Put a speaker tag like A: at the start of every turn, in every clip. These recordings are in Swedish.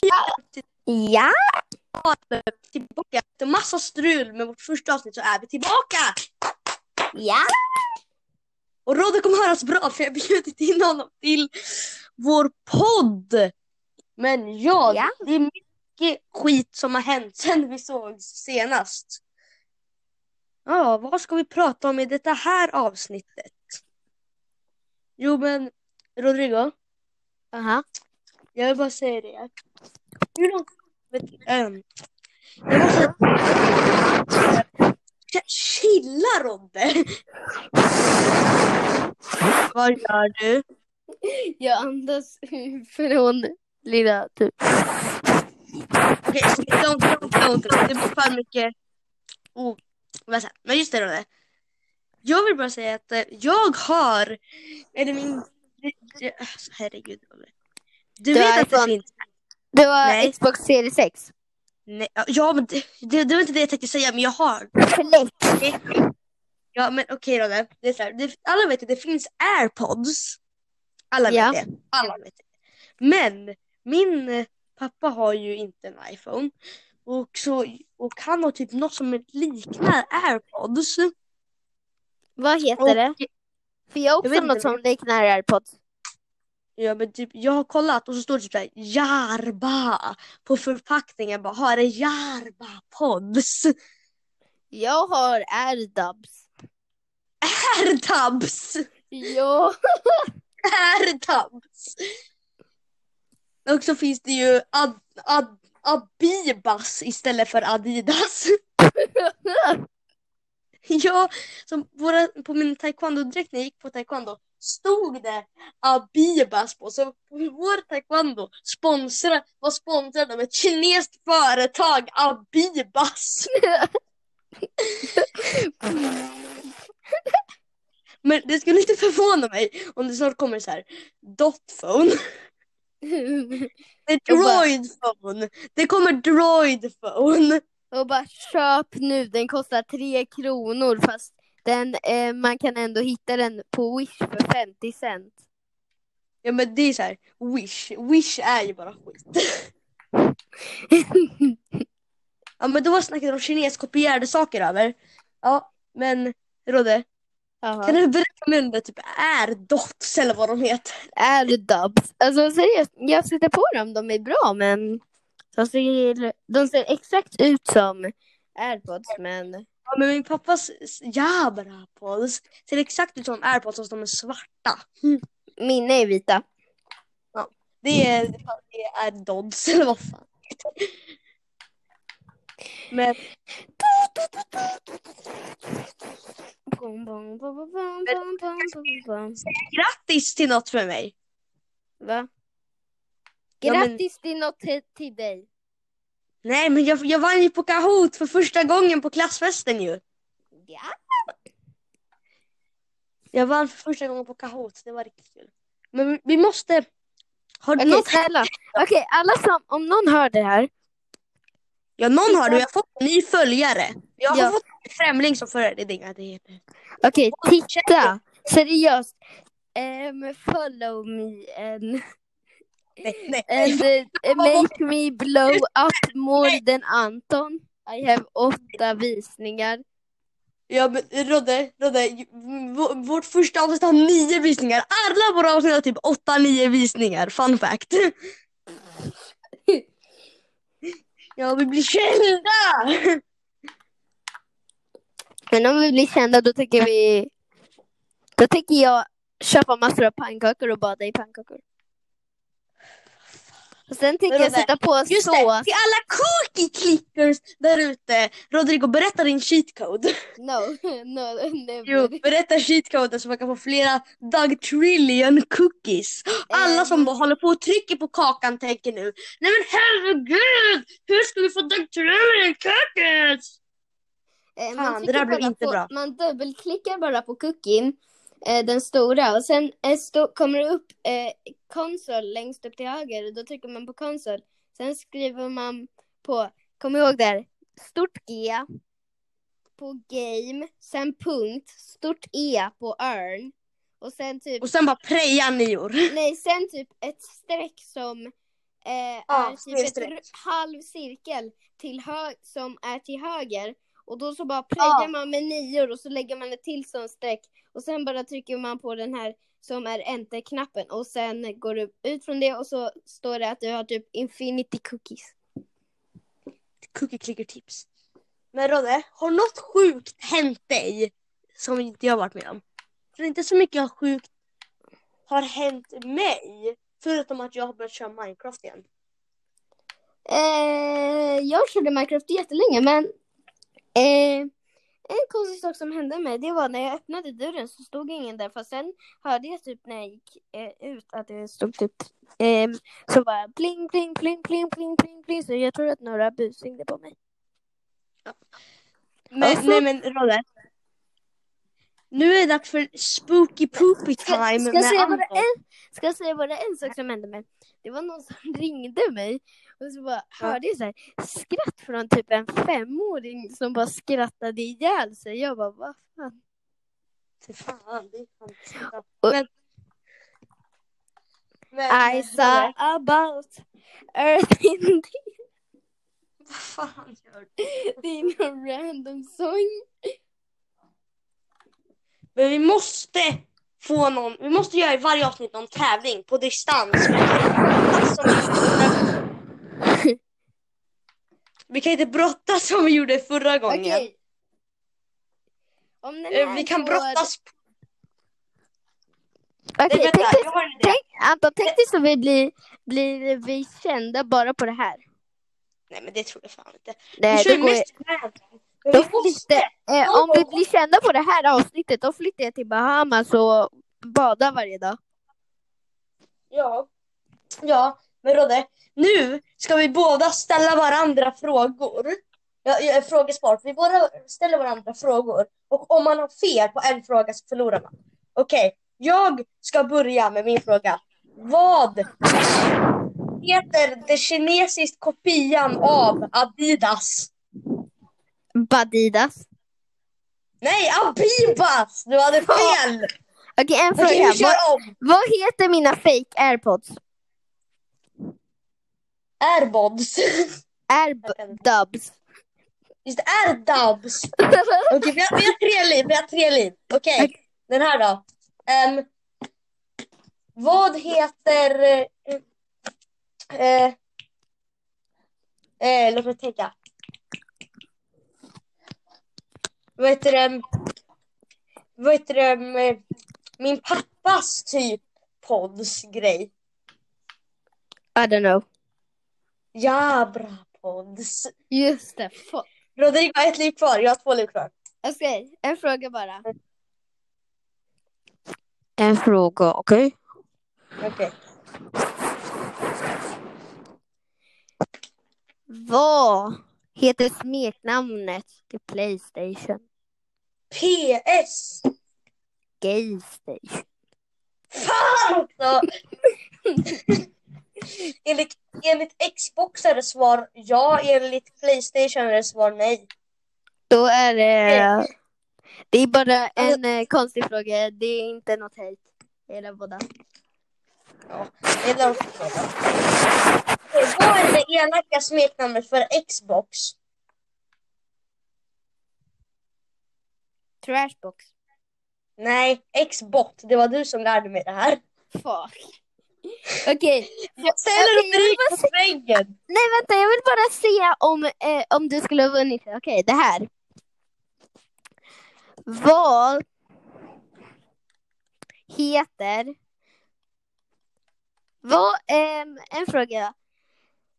A: Ja.
B: tillbaka. Efter massa strul med vårt första avsnitt så är vi tillbaka!
A: Ja.
B: Och Rodde kommer höras bra för jag har bjudit in honom till vår podd. Men ja,
A: Ja.
B: det är mycket skit som har hänt sen vi såg senast. Ja, vad ska vi prata om i detta här avsnittet? Jo men Rodrigo,
A: Aha.
B: Jag vill bara säga det. Hur långt... Ähm, jag måste... Ch- Chilla Rodde! Vad gör du?
A: Jag andas från lilla typ.
B: Okej, don't, don't, don't. Det blir för mycket... Oh, Men just det Rodde. Jag vill bara säga att eh, jag har... Eller min... alltså, Herregud Rodde. Du
A: Det
B: vet att det finns...
A: Det var
B: Nej.
A: Xbox Series 6.
B: Nej, ja men det, det, det var inte det jag tänkte säga men jag har.
A: Fläck.
B: Ja men okej Rodde. Det är så här, det, alla vet att det finns airpods. Alla vet
A: Ja.
B: det. Alla vet det. Men min pappa har ju inte en iPhone. Och, så, och han har typ något som liknar airpods.
A: Vad heter
B: Och,
A: det? För jag har
B: Jag
A: också något
B: inte.
A: som liknar airpods.
B: Ja men typ, jag har kollat och så står det typ såhär Jarba på förpackningen bara har det Jarba pods.
A: Jag har AirDubs.
B: Airtabs!
A: Ja.
B: Airtabs! Och så finns det ju ad, ad, Abibas istället för Adidas. Ja, som våra, på min taekwondo-dräkt när jag gick på taekwondo stod det Abibas på. Så vår taekwondo sponsra, var sponsrad av ett kinesiskt företag, Abibas. Men det skulle inte förvåna mig om det snart kommer så här Dotphone. Det är Droidphone. Det kommer Droidphone.
A: Och bara köp nu, den kostar tre kronor fast den, eh, man kan ändå hitta den på Wish för 50 cent.
B: Ja men det är så här, Wish. Wish är ju bara skit. Ja men då var snacket om kineskopierade saker över. Ja men Rodde, kan du berätta mer om det typ är Dots eller vad de heter?
A: AirDubs. Alltså seriöst, jag sätter på dem, de är bra men de ser, de ser exakt ut som airpods men
B: Ja, men min pappas Jabra-pods ser exakt ut som airpods fast de är svarta. Mm.
A: Mina är vita.
B: Ja, det är, det är Dods eller vad fan. Men...
A: Men...
B: Grattis till något för mig.
A: Va?
B: Grattis ja, men...
A: till något till dig.
B: Nej men jag, jag vann ju på Kahoot för första gången på klassfesten ju.
A: Ja.
B: Jag vann för första gången på Kahoot, det var riktigt kul. Men vi- vi måste... Har du
A: Okej
B: något?
A: snälla. Okej alla som, om någon hör det här.
B: Ja någon har du, jag har fått en ny följare. Jag har
A: Ja.
B: fått en främling som följare, det är inga det heter.
A: Okej titta. Seriöst. Um, follow me and. and uh, make me blow up more than Anton. I have åtta visningar.
B: Ja men Rodde, Rodde, vårt första avsnitt har nio visningar. Alla våra avsnitt har typ åtta, nio visningar. Fun fact. Ja, vi blir kända!
A: Men om vi blir kända då tänker vi Då tänker jag köpa massor av pannkakor och bada i pannkakor. Och sen tänker jag sätta på
B: Just det, till alla cookie clickers där ute. Rodrigo, berätta din cheat code.
A: No, no, never.
B: Jo, berätta cheatcoden så man kan få flera Doug Trillion cookies. Alla
A: Eh.
B: som bara håller på och trycker på kakan tänker nu Nej men herregud! Hur ska vi få Doug Trillion cookies?
A: Eh,
B: Fan, det där blev inte
A: på,
B: bra.
A: Man dubbelklickar bara på cookien, den stora, och sen eh, stå, kommer det upp eh, konsol längst upp till höger, och då trycker man på konsol. Sen skriver man på, kom ihåg där, stort G på game, sen punkt, stort E på earn, och sen typ
B: Och sen bara preja nior.
A: Nej, sen typ ett streck som eh,
B: Ja,
A: är typ ett halv cirkel till hö- som är till höger. Och då så bara plöjer man med nior och så lägger man ett till sån streck. Och sen bara trycker man på den här som är enter-knappen och sen går du ut från det och så står det att du har typ infinity cookies.
B: Cookie clicker tips. Men Rodde, har något sjukt hänt dig som inte jag har varit med om? För det är inte så mycket sjukt har hänt mig. Förutom att jag har börjat köra Minecraft igen.
A: Eh, jag körde Minecraft jättelänge men eh, en konstig sak som hände mig det var när jag öppnade dörren så stod ingen där för sen hörde jag typ när jag gick eh, ut att det stod typ eh, så bara pling pling pling pling pling pling pling så jag tror att några busringde på mig.
B: Men,
A: Alltså-
B: Nej men Rodde. Nu är det dags för spooky poopy time
A: Ska,
B: med
A: ska, säga bara
B: Anton.
A: en, ska jag säga bara en sak som hände mig? Det var någon som ringde mig och så bara hörde jag så här, skratt från typ en femåring som bara skrattade ihjäl sig. Jag bara vad fan.
B: Fy fan, det är fan
A: Och-
B: Men, men
A: I saw about Earth in
B: Vad fan gör du?
A: Det är någon random sång.
B: Men vi måste få någon, vi måste göra i varje avsnitt någon tävling på distans. Vi kan inte brottas som vi gjorde förra gången.
A: Okej. Om den
B: Eh,
A: här
B: Vi kan
A: får-
B: brottas.
A: Okej,
B: Nej, vänta,
A: tänk dig,
B: jag har en idé.
A: tänk, Anton, tänk dig så vi blir, blir vi kända bara på det här.
B: Nej men det tror jag fan inte.
A: Nej,
B: vi kör
A: det
B: ju
A: går
B: mest random. Men
A: Då
B: vi måste.
A: flyttar, eh, om vi blir kända på det här avsnittet, då flyttar jag till Bahamas och badar varje dag.
B: Ja. Ja, men Rodde. Nu ska vi båda ställa varandra frågor. Ja, ja, frågesport. Vi båda ställer varandra frågor. Och om man har fel på en fråga så förlorar man. Okej, jag ska börja med min fråga. Vad heter det kinesiskt kopian av Adidas?
A: Badidas.
B: Nej, Abibas! Du hade fel!
A: Okej, en fråga.
B: Vi
A: vad, vad heter mina fake airpods?
B: Airbods.
A: Airdubs.
B: Just det, Airdubs. Okej, vi, har, vi har tre liv. Vi har tre liv. Okej,
A: Okej.
B: den här då. Ehm, vad heter... Eh, eh, låt mig tänka. Vad heter det? Vad heter det? eh, Min pappas typ pods grej.
A: I don't know.
B: Jabra pods.
A: Just det. Få-
B: Rodrigo har ett liv kvar. Jag har två liv kvar.
A: Okej, en fråga bara. En fråga, okej?
B: Okej.
A: Vad heter smeknamnet till Playstation?
B: PS.
A: Gaystation.
B: Fan också! enligt, enligt Xbox är det svar ja, enligt Playstation är det svar nej.
A: Då är det... Det är bara en eh, konstig fråga. Det är inte något hejt. Eller båda.
B: Ja, frågar. Okej, Vad är det elaka smeknamnet för Xbox?
A: Trashbox.
B: Nej, Xbot. Det var du som lärde mig det här.
A: Fuck. Okej.
B: Ställer
A: Okej, jag vill
B: rubrik
A: bara
B: på väggen.
A: Nej vänta, jag vill bara se om, eh, om du skulle ha vunnit. Okej, det här. Vad heter... Vad, ehm, en fråga.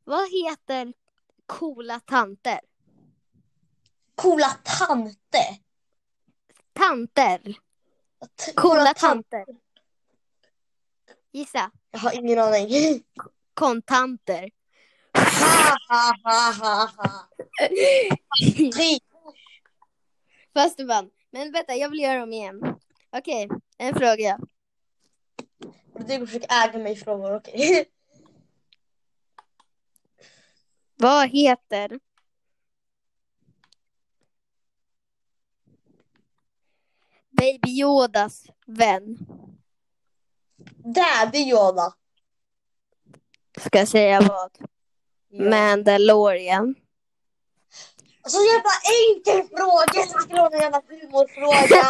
A: Vad heter coola tanter?
B: Coola tante.
A: Tanter.
B: T-
A: Coola
B: tant-
A: tanter. Gissa.
B: Jag har ingen aning.
A: Kontanter.
B: Tre.
A: Fast du vann. Men vänta, jag vill göra dem igen. Okej, en fråga.
B: Du försöker äga mig frågor, okej.
A: Vad heter Baby Yodas vän?
B: Daddy Yoda.
A: Ska jag säga vad?
B: Ja.
A: Mandalorian.
B: Så jävla enkel fråga som skulle vara en jävla humorfråga.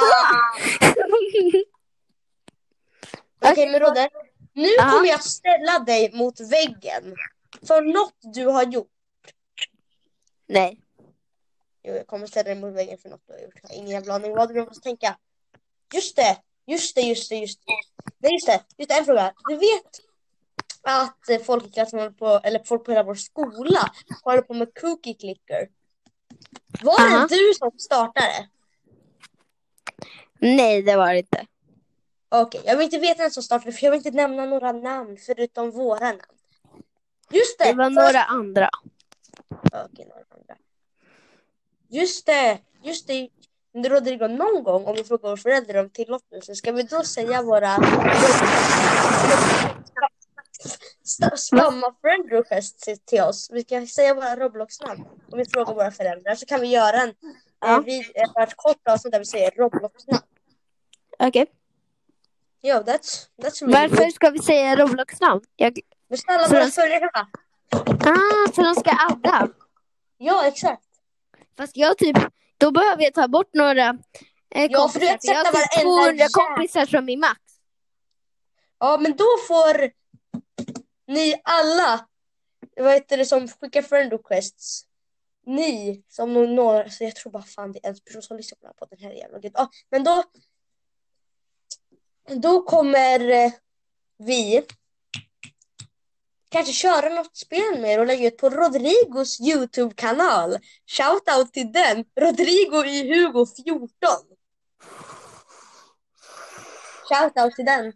B: Okej men Rodde, nu
A: Ja.
B: kommer jag ställa dig mot väggen. För något du har gjort.
A: Nej.
B: Jo, jag kommer ställa dig mot väggen för något du har gjort. Jag har ingen jävla aning vad du måste tänka. Just det, just det, just det, just det. Nej just det, just det, en fråga. Du vet att folk i klassen på, eller folk på hela vår skola håller på med cookie clicker. Var det du som startade?
A: Nej, det var det inte.
B: Okej, jag vill inte veta vem som startade för jag vill inte nämna några namn förutom våra namn. Just det!
A: Det var några andra.
B: Okej, några andra. Just det, just det. Rodrigo, någon gång om vi frågar våra föräldrar om tillåtelse, ska vi då säga våra spamma friend request till, oss? Vi ska säga våra Roblox-namn om vi frågar våra föräldrar så kan vi göra en,
A: Ja.
B: vid, ett kort avsnitt där vi säger Roblox-namn.
A: Okej.
B: Ja, that's, that's really
A: Varför
B: good.
A: ska vi säga Roblox-namn? Jag...
B: Men snälla våra följare.
A: Ah, så de ska adda.
B: Ja, exakt.
A: Fast jag typ, då behöver jag ta bort några eh,
B: Ja,
A: kompisar. för jag har
B: sätta
A: typ
B: varenda
A: 200
B: jä-
A: kompisar som är max.
B: Ja, men då får ni alla, vad heter det, som skickar friend requests. Ni som når, så jag tror bara fan det är en person som lyssnar på den här jävla gud. Ja, men då, då kommer eh, vi kanske köra något spel med er och lägga ut på Rodrigos Youtube-kanal. Shoutout till den, Rodrigo i Hugo 14. Shoutout till den.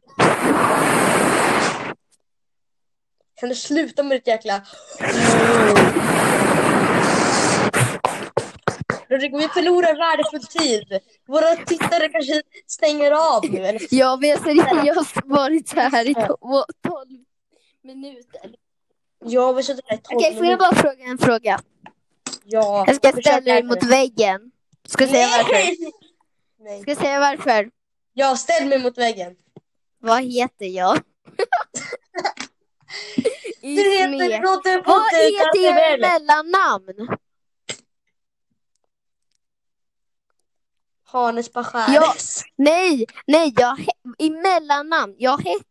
B: Kan du sluta med ditt jäkla... Rodrigo, vi förlorar värdefull tid. Våra tittare kanske stänger av nu. Eller...
A: Ja, vi har seriöst varit här i 12 minuter.
B: Ja, vi sitter här i tolv
A: Okej, får jag bara fråga en fråga?
B: Ja.
A: Jag ska
B: försök
A: ställa dig mot väggen. Ska säga varför.
B: Nej!
A: Ska säga varför.
B: Ja, ställ mig mot väggen.
A: Vad heter jag?
B: Du heter. Rodde
A: Vad heter jag i
B: Garderelle.
A: mellannamn?
B: Hannes Bachares.
A: Nej, nej, jag he- i mellannamn. Jag, het,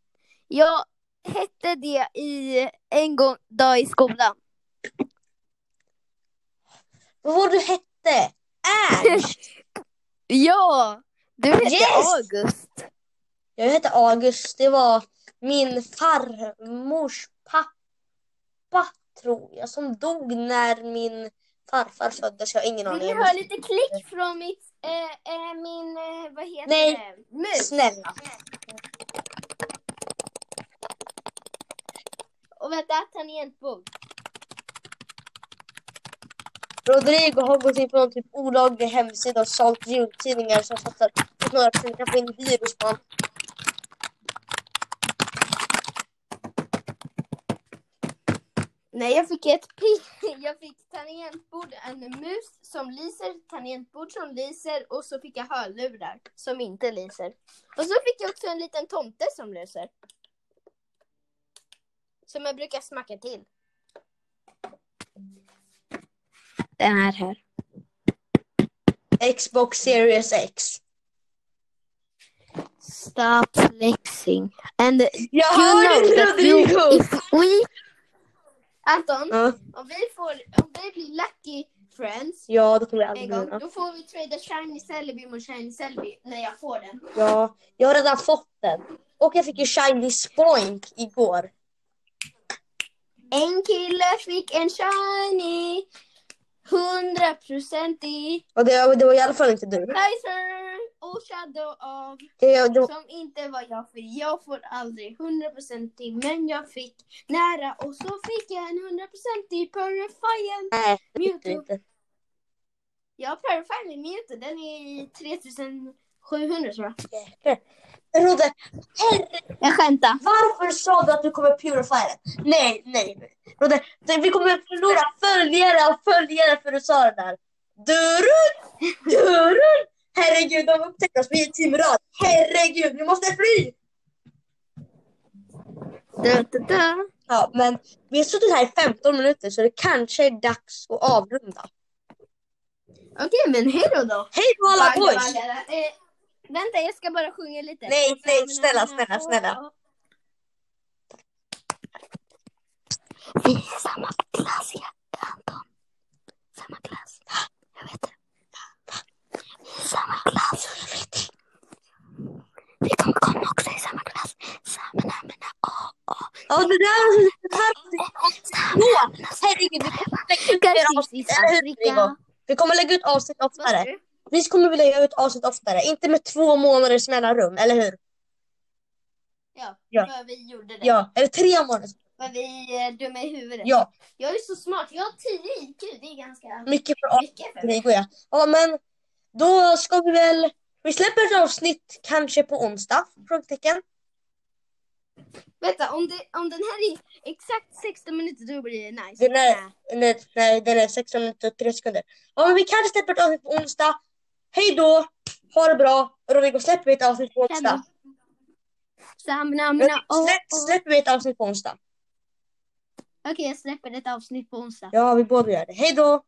A: jag hette det i en gång dag i skolan.
B: Vad var du hette? Ernst.
A: Ja, du hette
B: Yes!
A: August.
B: Jag hette August. Det var min farmors pappa, tror jag, som dog när min farfar föddes. Jag har ingen
A: Vill
B: aning.
A: ni höra lite klick från mitt, eh, eh, min, eh, vad heter
B: Nej.
A: det? Mus.
B: Snälla.
A: Och vänta, tangentbord.
B: Rodrigo har gått in på någon typ olaglig hemsida och sålt jultidningar som fattar att några personer kan få in virus på honom.
A: Nej, jag fick ett pi- Jag fick tangentbord, en mus som lyser, tangentbord som lyser och så fick jag hörlurar som inte lyser. Och så fick jag också en liten tomte som lyser. Som jag brukar smacka till. Den är här.
B: Xbox Series X.
A: Stop flexing. And
B: Jag
A: you know that you,
B: Rodrigo!
A: if we... Anton,
B: Ja,
A: om vi, får, om vi blir lucky friends
B: ja, då kommer jag
A: en gång, då får vi trada Shiny Celebi mot Shiny Celebi när jag får den.
B: Ja, jag har redan fått den. Och jag fick ju Shiny Spoink igår.
A: En kille fick en Shiny, hundraprocentig.
B: Och det, det var i alla fall inte du.
A: Kaiser och Shadow of.
B: Det, det,
A: som inte var jag för jag får aldrig hundraprocentig men jag fick nära. Och så fick jag en hundraprocentig Purifier.
B: Nej, det
A: Mewtwo.
B: inte.
A: Ja, med Mewtwo, den är i 3700 tror jag.
B: Rodde, herre,
A: Jag skämtar.
B: varför sa du att du kommer purifiera? Nej, nej. nej. Rodde, vi kommer förlora följare och följare för du sa det där. Dörren, dörren. Herregud, de upptäcker oss. Vi är team rad. Herregud, vi måste fly.
A: Da, da, da.
B: Ja, men vi har suttit här i 15 minuter så det kanske är dags att avrunda.
A: Okej, men hej då då.
B: Hej då alla boys!
A: Vänta, jag ska bara sjunga lite.
B: Nej, nej, snälla, snälla, snälla.
A: Vi är samma klass, ja, Anton. Samma klass. Jag vet det. Vi är samma klass. Jag vet det. Vi kommer komma också i samma klass. Samma namn, A, A.
B: Ja, det där det här herregud, vi kommer lägga ut avsnitt? Vi kommer lägga ut avsnitt oftare. Vi kommer väl lägga ut avsnitt oftare, inte med två månaders mellanrum, eller hur?
A: Ja,
B: Ja.
A: för vi gjorde det.
B: Ja, eller tre månader.
A: För vi är dumma i huvudet.
B: Ja,
A: Jag är så smart. Jag har 10 IQ. Det är ganska
B: mycket för
A: mycket för mig.
B: Ja. Ja, men då ska vi väl... Vi släpper ett avsnitt kanske på onsdag? Frågetecken.
A: Vänta, om, det, om den här är exakt 16 minuter då blir det nice.
B: Den är,
A: Nej.
B: nej, nej, den är 16 minuter och 3 sekunder. Ja, men vi kanske släpper ett avsnitt på onsdag. Hej då! Ha det bra! Rodrigo, släpper vi ett avsnitt på onsdag?
A: Mina,
B: Släpp, släpper vi ett avsnitt på onsdag?
A: Okej, jag släpper ett avsnitt på onsdag.
B: Ja, vi båda gör det. Hej då!